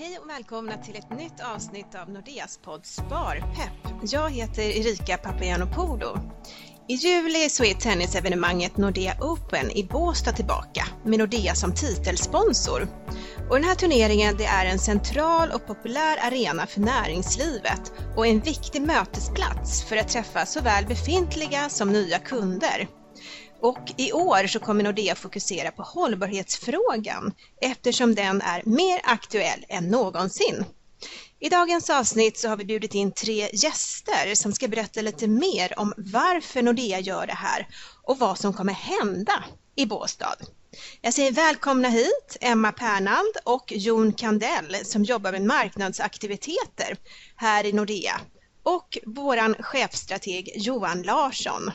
Hej och välkomna till ett nytt avsnitt av Nordeas podd Sparpepp. Jag heter Erika Papagiannopoulou. I juli så är tennisevenemanget Nordea Open i Båstad tillbaka med Nordea som titelsponsor. Och den här turneringen det är en central och populär arena för näringslivet och en viktig mötesplats för att träffa såväl befintliga som nya kunder. Och i år så kommer Nordea fokusera på hållbarhetsfrågan eftersom den är mer aktuell än någonsin. I dagens avsnitt så har vi bjudit in tre gäster som ska berätta lite mer om varför Nordea gör det här och vad som kommer hända i Båstad. Jag säger välkomna hit Emma Pernand och Jon Kandell som jobbar med marknadsaktiviteter här i Nordea och våran chefstrateg Johan Larsson.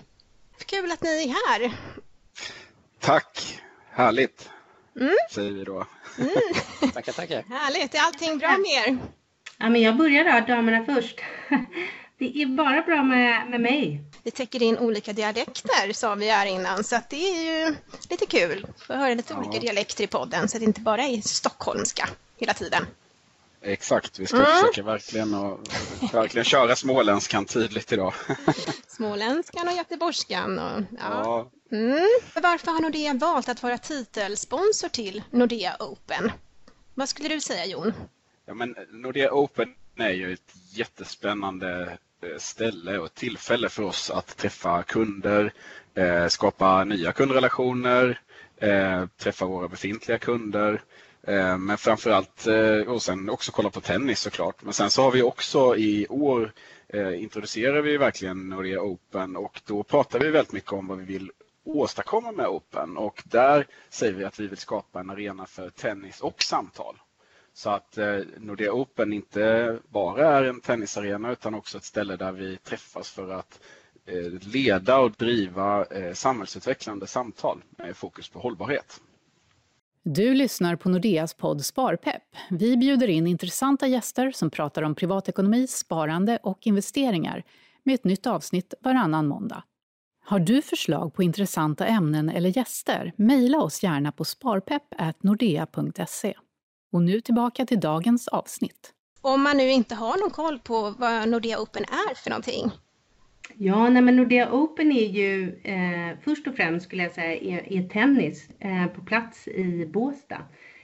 Kul att ni är här. Tack, härligt mm. säger vi då. Mm. tackar, tackar. Härligt, är allting bra med er? Ja, men jag börjar då, damerna först. Det är bara bra med, med mig. Vi täcker in olika dialekter sa vi här innan så att det är ju lite kul. Få höra lite ja. olika dialekter i podden så att det inte bara är stockholmska hela tiden. Exakt, vi ska mm. försöka verkligen, och, verkligen köra småländskan tydligt idag. Småländskan och göteborgskan. Och, ja. ja. Mm. Varför har Nordea valt att vara titelsponsor till Nordea Open? Vad skulle du säga Jon? Ja, men Nordea Open är ju ett jättespännande eh, ställe och tillfälle för oss att träffa kunder, eh, skapa nya kundrelationer, eh, träffa våra befintliga kunder Eh, men framförallt, eh, och sen också kolla på tennis såklart. Men sen så har vi också i år eh, introducerar vi verkligen Nordea Open och då pratar vi väldigt mycket om vad vi vill åstadkomma med Open och där säger vi att vi vill skapa en arena för tennis och samtal. Så att Nordea Open inte bara är en tennisarena utan också ett ställe där vi träffas för att leda och driva samhällsutvecklande samtal med fokus på hållbarhet. Du lyssnar på Nordeas podd Sparpepp. Vi bjuder in intressanta gäster som pratar om privatekonomi, sparande och investeringar med ett nytt avsnitt varannan måndag. Har du förslag på intressanta ämnen eller gäster? Mejla oss gärna på sparpepp.nordea.se. Och nu tillbaka till dagens avsnitt. Om man nu inte har någon koll på vad Nordea Open är för någonting, Ja, nej, men Nordea Open är ju eh, först och främst skulle jag säga är, är tennis eh, på plats i Båstad.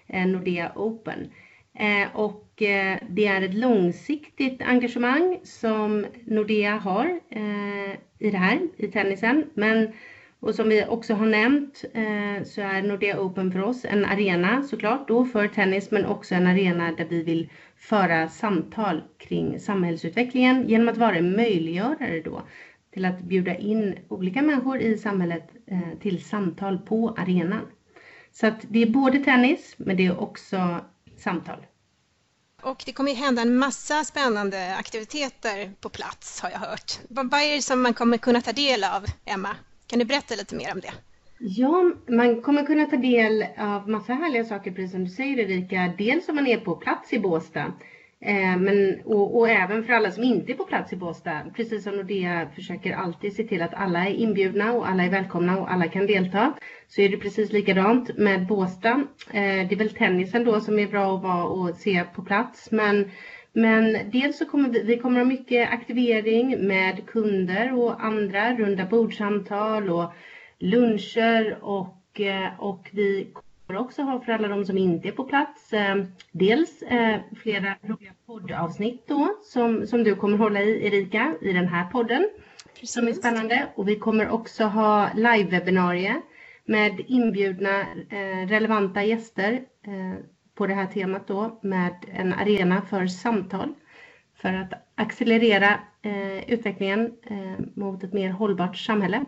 Eh, Nordea Open. Eh, och eh, det är ett långsiktigt engagemang som Nordea har eh, i det här, i tennisen. Men och som vi också har nämnt eh, så är Nordea Open för oss en arena såklart då för tennis men också en arena där vi vill föra samtal kring samhällsutvecklingen genom att vara en möjliggörare då till att bjuda in olika människor i samhället eh, till samtal på arenan. Så att det är både tennis men det är också samtal. Och det kommer ju hända en massa spännande aktiviteter på plats har jag hört. Vad är det som man kommer kunna ta del av, Emma? Kan du berätta lite mer om det? Ja, man kommer kunna ta del av massa härliga saker, precis som du säger Erika. Dels om man är på plats i Båstad, eh, men, och, och, även för alla som inte är på plats i Båstad. Precis som Nordea försöker alltid se till att alla är inbjudna och alla är välkomna och alla kan delta. Så är det precis likadant med Båstad. Eh, det är väl tennisen då som är bra att vara och se på plats, men men dels så kommer vi, vi kommer ha mycket aktivering med kunder och andra, runda bordsamtal och luncher och, eh, och vi kommer också ha för alla de som inte är på plats, eh, dels eh, flera roliga poddavsnitt då som, som du kommer hålla i Erika i den här podden. Precis. Som är spännande och vi kommer också ha live-webbinarie med inbjudna relevanta gäster på det här temat då med en arena för samtal för att accelerera utvecklingen mot ett mer hållbart samhälle.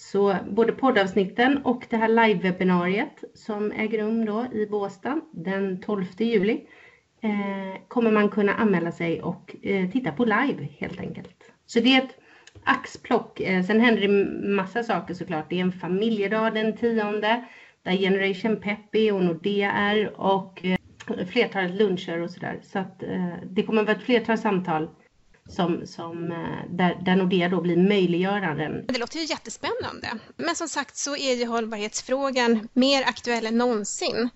Så både poddavsnitten och det här live-webbinariet som äger rum då i Båstad den 12 juli eh, kommer man kunna anmäla sig och eh, titta på live helt enkelt. Så det är ett axplock. Eh, sen händer det massa saker såklart. Det är en familjedag den 10 där Generation Peppy och Nordea är och eh, flertalet luncher och sådär. Så att eh, det kommer att vara ett flertal samtal som, som, eh, där, där Nordea då blir möjliggöraren. Det låter ju jättespännande. Men som sagt så är ju hållbarhetsfrågan mer aktuell än någonsin.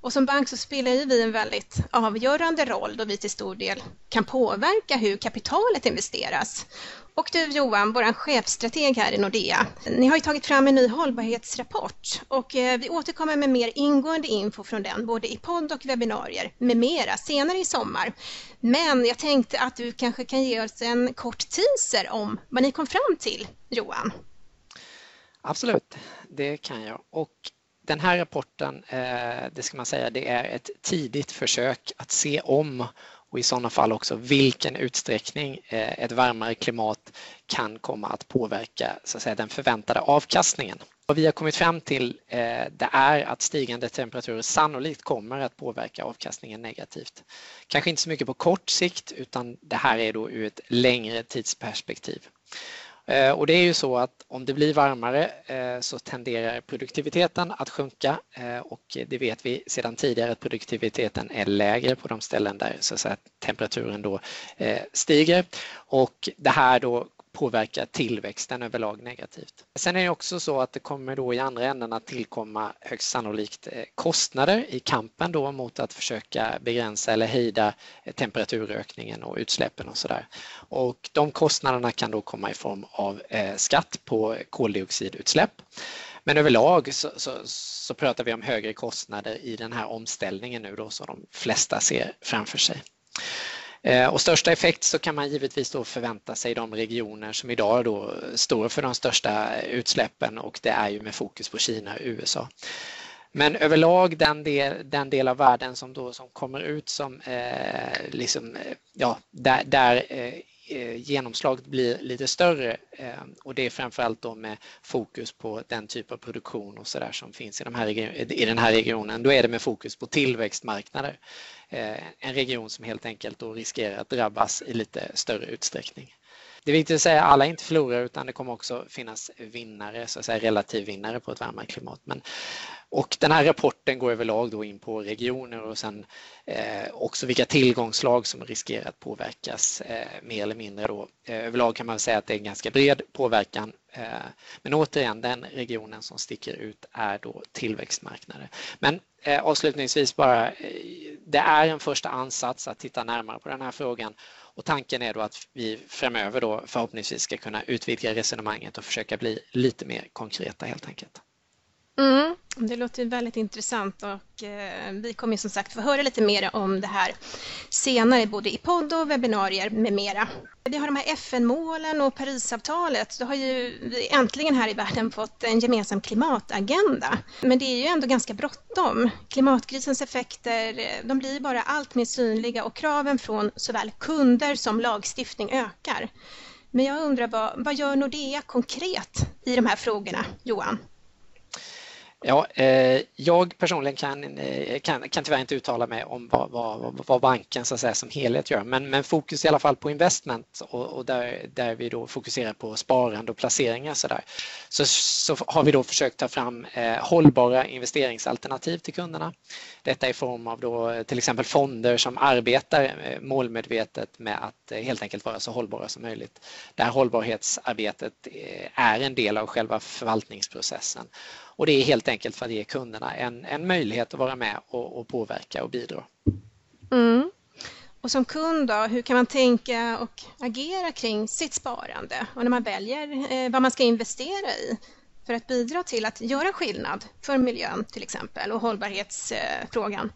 Och som bank så spelar ju vi en väldigt avgörande roll då vi till stor del kan påverka hur kapitalet investeras. Och du Johan, vår chefstrateg här i Nordea, ni har ju tagit fram en ny hållbarhetsrapport och eh, vi återkommer med mer ingående info från den, både i podd och webbinarier med mera senare i sommar. Men jag tänkte att du kanske kan ge oss en kort teaser om vad ni kom fram till, Johan? Absolut, det kan jag. Och den här rapporten, eh, det ska man säga, det är ett tidigt försök att se om och i sådana fall också vilken utsträckning eh, ett varmare klimat kan komma att påverka så att säga, den förväntade avkastningen. Vad vi har kommit fram till eh, det är att stigande temperaturer sannolikt kommer att påverka avkastningen negativt. Kanske inte så mycket på kort sikt utan det här är då ur ett längre tidsperspektiv. Eh, och det är ju så att om det blir varmare eh, så tenderar produktiviteten att sjunka eh, och det vet vi sedan tidigare att produktiviteten är lägre på de ställen där så att säga, temperaturen då stiger. Och det här då påverka tillväxten överlag negativt. Sen är det också så att det kommer då i andra änden att tillkomma högst sannolikt eh, kostnader i kampen då mot att försöka begränsa eller hejda eh, temperaturökningen och utsläppen och sådär. Och de kostnaderna kan då komma i form av eh, skatt på koldioxidutsläpp. Men överlag så, så, så pratar vi om högre kostnader i den här omställningen nu då som de flesta ser framför sig. Eh, och största effekt så kan man givetvis då förvänta sig de regioner som idag då står för de största utsläppen och det är ju med fokus på Kina och USA. Men överlag den del, den del av världen som, då, som kommer ut som eh, liksom, eh, ja, där, där Eh, genomslaget blir lite större eh, och det är framförallt då med fokus på den typ av produktion och sådär som finns i, de här i den här regionen. Då är det med fokus på tillväxtmarknader. Eh, en region som helt enkelt då riskerar att drabbas i lite större utsträckning. Det är viktigt att säga att alla inte förlorare utan det kommer också finnas vinnare, så att säga relativvinnare på ett varmare klimat. Men och den här rapporten går överlag då in på regioner och sen eh, också vilka tillgångslag som riskerar att påverkas eh, mer eller mindre. Då. Eh, överlag kan man säga att det är en ganska bred påverkan. Eh, men återigen, den regionen som sticker ut är då tillväxtmarknader. Men eh, avslutningsvis bara, eh, det är en första ansats att titta närmare på den här frågan och tanken är då att vi framöver då förhoppningsvis ska kunna utvidga resonemanget och försöka bli lite mer konkreta helt enkelt. Mm, det låter väldigt intressant och eh, vi kommer som sagt få höra lite mer om det här senare, både i podd och webbinarier med mera. Vi har de här FN-målen och Parisavtalet. Då har ju vi äntligen här i världen fått en gemensam klimatagenda. Men det är ju ändå ganska bråttom. Klimatkrisens effekter eh, de blir bara allt mer synliga och kraven från såväl kunder som lagstiftning ökar. Men jag undrar vad, vad gör Nordea konkret i de här frågorna, Johan? Ja, eh, jag personligen kan, eh, kan, kan tyvärr inte uttala mig om vad, vad, vad banken så att säga, som helhet gör, men, men fokus i alla fall på investment och, och där, där vi då fokuserar på sparande och placeringar så, där. så, så har vi då försökt ta fram eh, hållbara investeringsalternativ till kunderna. Detta i form av då eh, till exempel fonder som arbetar eh, målmedvetet med att eh, helt enkelt vara så hållbara som möjligt. Det här hållbarhetsarbetet eh, är en del av själva förvaltningsprocessen och det är helt enkelt för att ge kunderna en, en möjlighet att vara med och, och påverka och bidra. Mm. Och som kund då, hur kan man tänka och agera kring sitt sparande och när man väljer eh, vad man ska investera i för att bidra till att göra skillnad för miljön till exempel och hållbarhetsfrågan?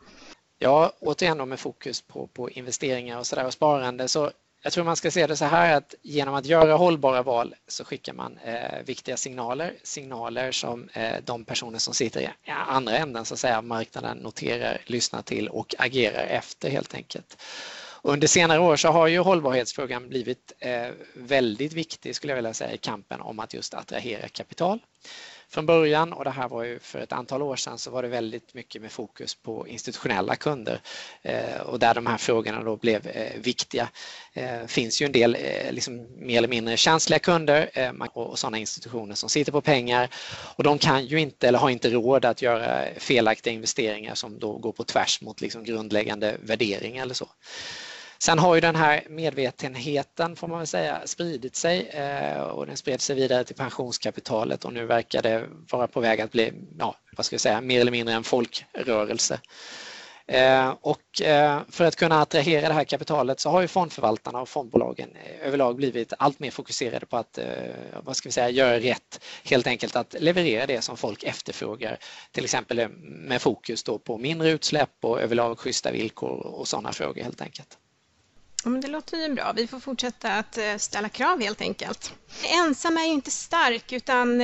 Ja, återigen med fokus på, på investeringar och, så där och sparande så jag tror man ska se det så här att genom att göra hållbara val så skickar man eh, viktiga signaler, signaler som eh, de personer som sitter i andra änden så att säga, marknaden noterar, lyssnar till och agerar efter helt enkelt. Under senare år så har ju hållbarhetsfrågan blivit eh, väldigt viktig skulle jag vilja säga i kampen om att just attrahera kapital från början och det här var ju för ett antal år sedan så var det väldigt mycket med fokus på institutionella kunder eh, och där de här frågorna då blev eh, viktiga. Det finns ju en del liksom mer eller mindre känsliga kunder och sådana institutioner som sitter på pengar och de kan ju inte eller har inte råd att göra felaktiga investeringar som då går på tvärs mot liksom grundläggande värderingar eller så. Sen har ju den här medvetenheten får man väl säga spridit sig eh, och den spred sig vidare till pensionskapitalet och nu verkar det vara på väg att bli, ja, vad ska jag säga, mer eller mindre en folkrörelse. Eh, och eh, för att kunna attrahera det här kapitalet så har ju fondförvaltarna och fondbolagen överlag blivit allt mer fokuserade på att vad ska vi säga, göra rätt, helt enkelt att leverera det som folk efterfrågar. Till exempel med fokus då på mindre utsläpp och överlag schyssta villkor och sådana frågor helt enkelt. Ja, men det låter ju bra. Vi får fortsätta att ställa krav helt enkelt. Ensam är ju inte stark utan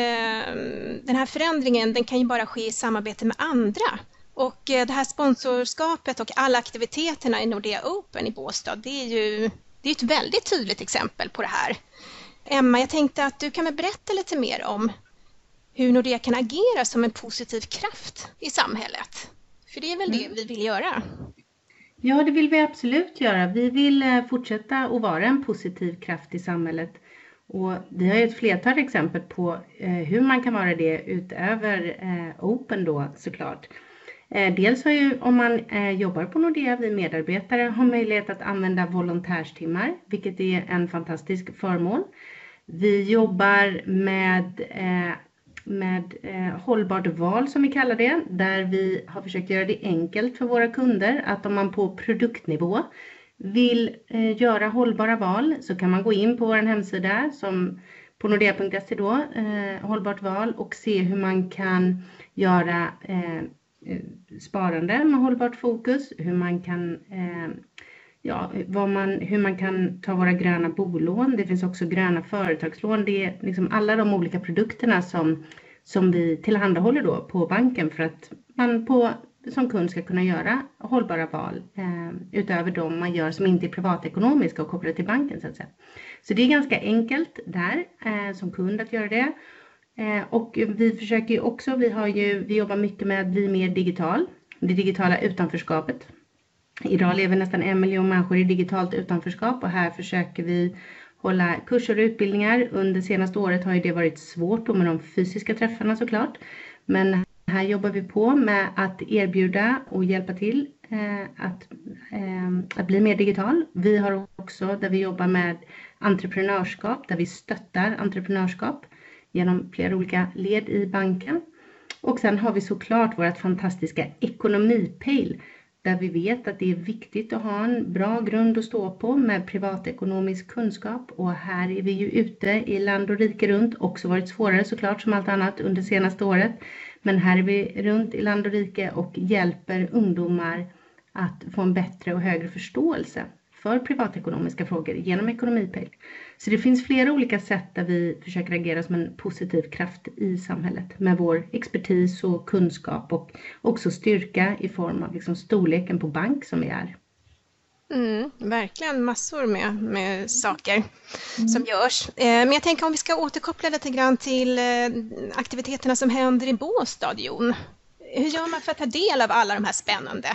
den här förändringen den kan ju bara ske i samarbete med andra. Och eh, det här sponsorskapet och alla aktiviteterna i Nordea Open i Båstad, det är ju det är ett väldigt tydligt exempel på det här. Emma, jag tänkte att du kan väl berätta lite mer om hur Nordea kan agera som en positiv kraft i samhället. För det är väl det mm. vi vill göra? Ja, det vill vi absolut göra. Vi vill eh, fortsätta att vara en positiv kraft i samhället. Och vi har ett flertal exempel på eh, hur man kan vara det utöver eh, Open då såklart. Dels har ju, om man jobbar på Nordea, vi medarbetare har möjlighet att använda volontärstimmar, vilket är en fantastisk förmån. Vi jobbar med, eh, med hållbart val som vi kallar det, där vi har försökt göra det enkelt för våra kunder att om man på produktnivå vill eh, göra hållbara val så kan man gå in på vår hemsida som på nordea.se då, eh, hållbart val och se hur man kan göra Eh, eh sparande med hållbart fokus, hur man kan eh, ja, vad man, hur man kan ta våra gröna bolån. Det finns också gröna företagslån. Det är liksom alla de olika produkterna som, som vi tillhandahåller då på banken för att man på, som kund ska kunna göra hållbara val eh, utöver de man gör som inte är privatekonomiska och kopplade till banken så att säga. Så det är ganska enkelt där eh, som kund att göra det. Eh, och vi försöker ju också, vi, har ju, vi jobbar mycket med att bli mer digital, det digitala utanförskapet. Idag lever nästan en miljon människor i digitalt utanförskap och här försöker vi hålla kurser och utbildningar. Under senaste året har ju det varit svårt då med de fysiska träffarna såklart. Men här jobbar vi på med att erbjuda och hjälpa till eh, att, eh, att bli mer digital. Vi har också där vi jobbar med entreprenörskap, där vi stöttar entreprenörskap genom flera olika led i banken. Och sen har vi såklart vårt fantastiska ekonomipejl där vi vet att det är viktigt att ha en bra grund att stå på med privatekonomisk kunskap. Och här är vi ju ute i land och rike runt, också varit svårare såklart som allt annat under senaste året. Men här är vi runt i land och rike och hjälper ungdomar att få en bättre och högre förståelse för privatekonomiska frågor genom Ekonomipejl. Så det finns flera olika sätt där vi försöker agera som en positiv kraft i samhället med vår expertis och kunskap och också styrka i form av liksom storleken på bank som vi är. Mm, verkligen massor med, med saker mm. som görs. Eh, men jag tänker om vi ska återkoppla lite grann till eh, aktiviteterna som händer i Båstad, Jon. Hur gör man för att ta del av alla de här spännande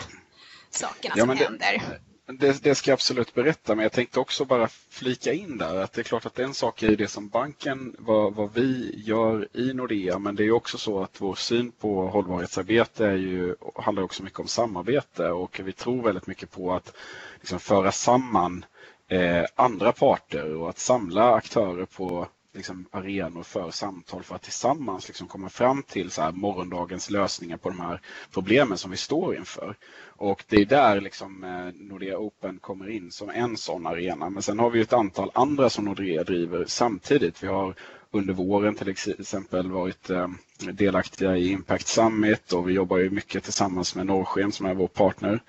sakerna ja, som det, händer? Det, det, ska jag absolut berätta, men jag tänkte också bara flika in där att det är klart att en sak är det som banken, vad, vad vi gör i Nordea, men det är också så att vår syn på hållbarhetsarbete är ju, handlar också mycket om samarbete och vi tror väldigt mycket på att liksom föra samman eh, andra parter och att samla aktörer på liksom, arenor för samtal för att tillsammans liksom, komma fram till så här, morgondagens lösningar på de här problemen som vi står inför. Och det är där liksom, eh, Nordea Open kommer in som en sån arena. Men sen har vi ett antal andra som Nordea driver samtidigt. Vi har under våren till exempel varit eh, delaktiga i Impact Summit och vi jobbar ju mycket tillsammans med Norrsken som är vår partner.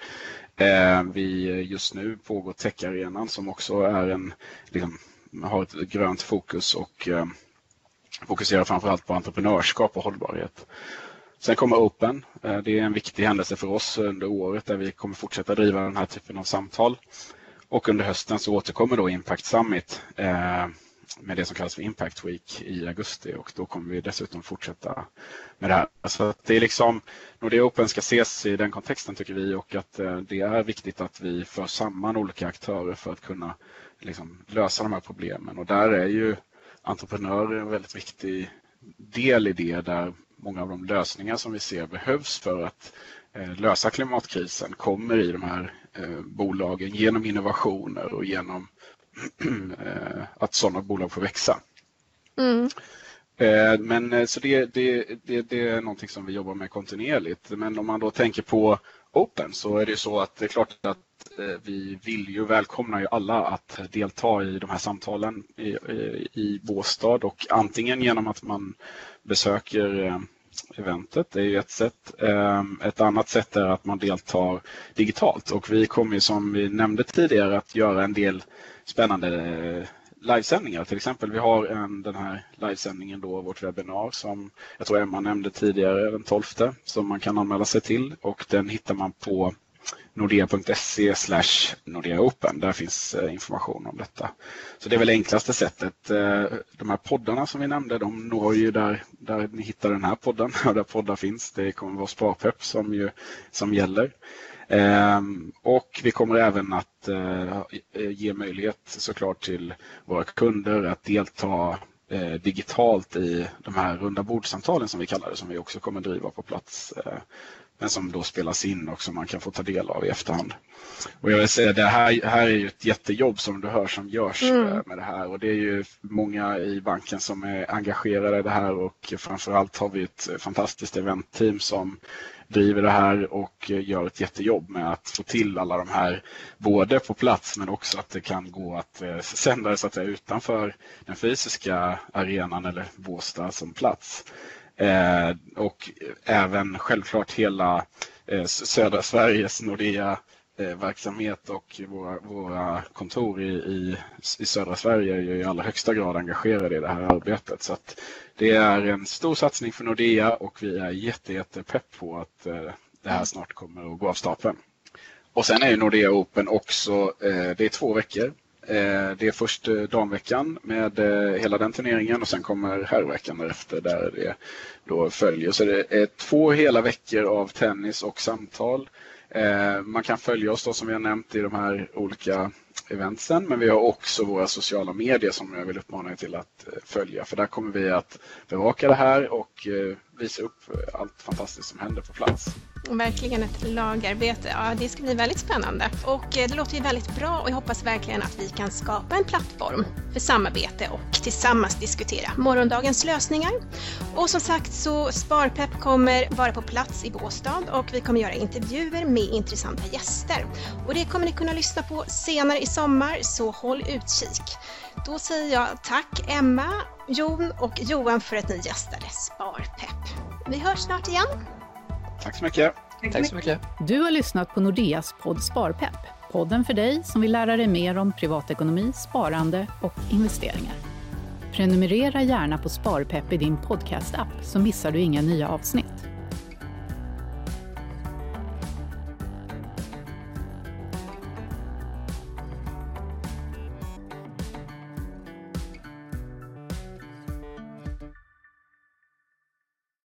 Eh, vi eh, just nu pågår Techarenan som också är en liksom, har ett grönt fokus och eh, fokuserar framförallt på entreprenörskap och hållbarhet. Sen kommer Open. Eh, det är en viktig händelse för oss under året där vi kommer fortsätta driva den här typen av samtal. Och under hösten så återkommer då Impact Summit eh, med det som kallas för Impact Week i augusti och då kommer vi dessutom fortsätta med det här. Så att det är liksom, Nordea Open ska ses i den kontexten tycker vi och att eh, det är viktigt att vi för samman olika aktörer för att kunna liksom lösa de här problemen. Och där är ju entreprenörer en väldigt viktig del i det där många av de lösningar som vi ser behövs för att lösa klimatkrisen kommer i de här bolagen genom innovationer och genom att sådana bolag får växa. Mm. Men så det, det, det, det, är någonting som vi jobbar med kontinuerligt. Men om man då tänker på Open så är det så att det är klart att Eh, vi vill ju välkomna ju alla att delta i de här samtalen i, i, i Båstad och antingen genom att man besöker eh, eventet. Det är ju ett sätt. Eh, ett annat sätt är att man deltar digitalt och vi kommer som vi nämnde tidigare att göra en del spännande livesändningar. Till exempel vi har en, den här livesändningen då, vårt webbinar som jag tror Emma nämnde tidigare, den 12 som man kan anmäla sig till och den hittar man på nordea.se Nordea Open. Där finns eh, information om detta. Så det är väl enklaste sättet. Eh, de här poddarna som vi nämnde, de når ju där, där ni hittar den här podden och där poddar finns. Det kommer vara Sparpepp som, ju, som gäller. Ehm, och vi kommer även att eh, ge möjlighet såklart till våra kunder att delta digitalt i de här runda bordsamtalen som vi kallar det, som vi också kommer driva på plats men som då spelas in och som man kan få ta del av i efterhand. Och jag vill säga det här, här är ju ett jättejobb som du hör som görs mm. Eh, med det här och det är ju många i banken som är engagerade i det här och framförallt har vi ett fantastiskt eventteam som driver det här och eh, gör ett jättejobb med att få till alla de här både på plats men också att det kan gå att eh, sända det så att säga utanför den fysiska arenan eller Båstad som plats. Eh, och även självklart hela eh, södra Sveriges Nordea eh, verksamhet och våra, våra kontor i, i, i, södra Sverige är ju i allra högsta grad engagerade i det här arbetet. Så det är en stor satsning för Nordea och vi är jättepepp på att eh, det här snart kommer att gå av stapeln. Och sen är ju Nordea Open också, eh, det är två veckor eh, det är först damveckan med hela den turneringen och sen kommer herrveckan därefter där det då följer. Så det är två hela veckor av tennis och samtal. Eh, man kan följa oss då som vi har nämnt i de här olika eventsen men vi har också våra sociala medier som jag vill uppmana er till att eh, följa för där kommer vi att bevaka det här och eh, visa upp allt fantastiskt som händer på plats. Verkligen ett lagarbete. Ja, det ska bli väldigt spännande. Och eh, det låter ju väldigt bra och jag hoppas verkligen att vi kan skapa en plattform för samarbete och tillsammans diskutera morgondagens lösningar. Och som sagt så Sparpepp kommer vara på plats i Båstad och vi kommer göra intervjuer med intressanta gäster. Och det kommer ni kunna lyssna på senare i sommar, så håll utkik. Då säger jag tack Emma, Jon och Johan för att ni gästade Sparpepp. Vi hörs snart igen. Tack så mycket. Tack så mycket. Du har lyssnat på Nordeas podd Sparpepp. Podden för dig som vill lära dig mer om privatekonomi, sparande och investeringar. Prenumerera gärna på Sparpepp i din podcast-app så missar du inga nya avsnitt.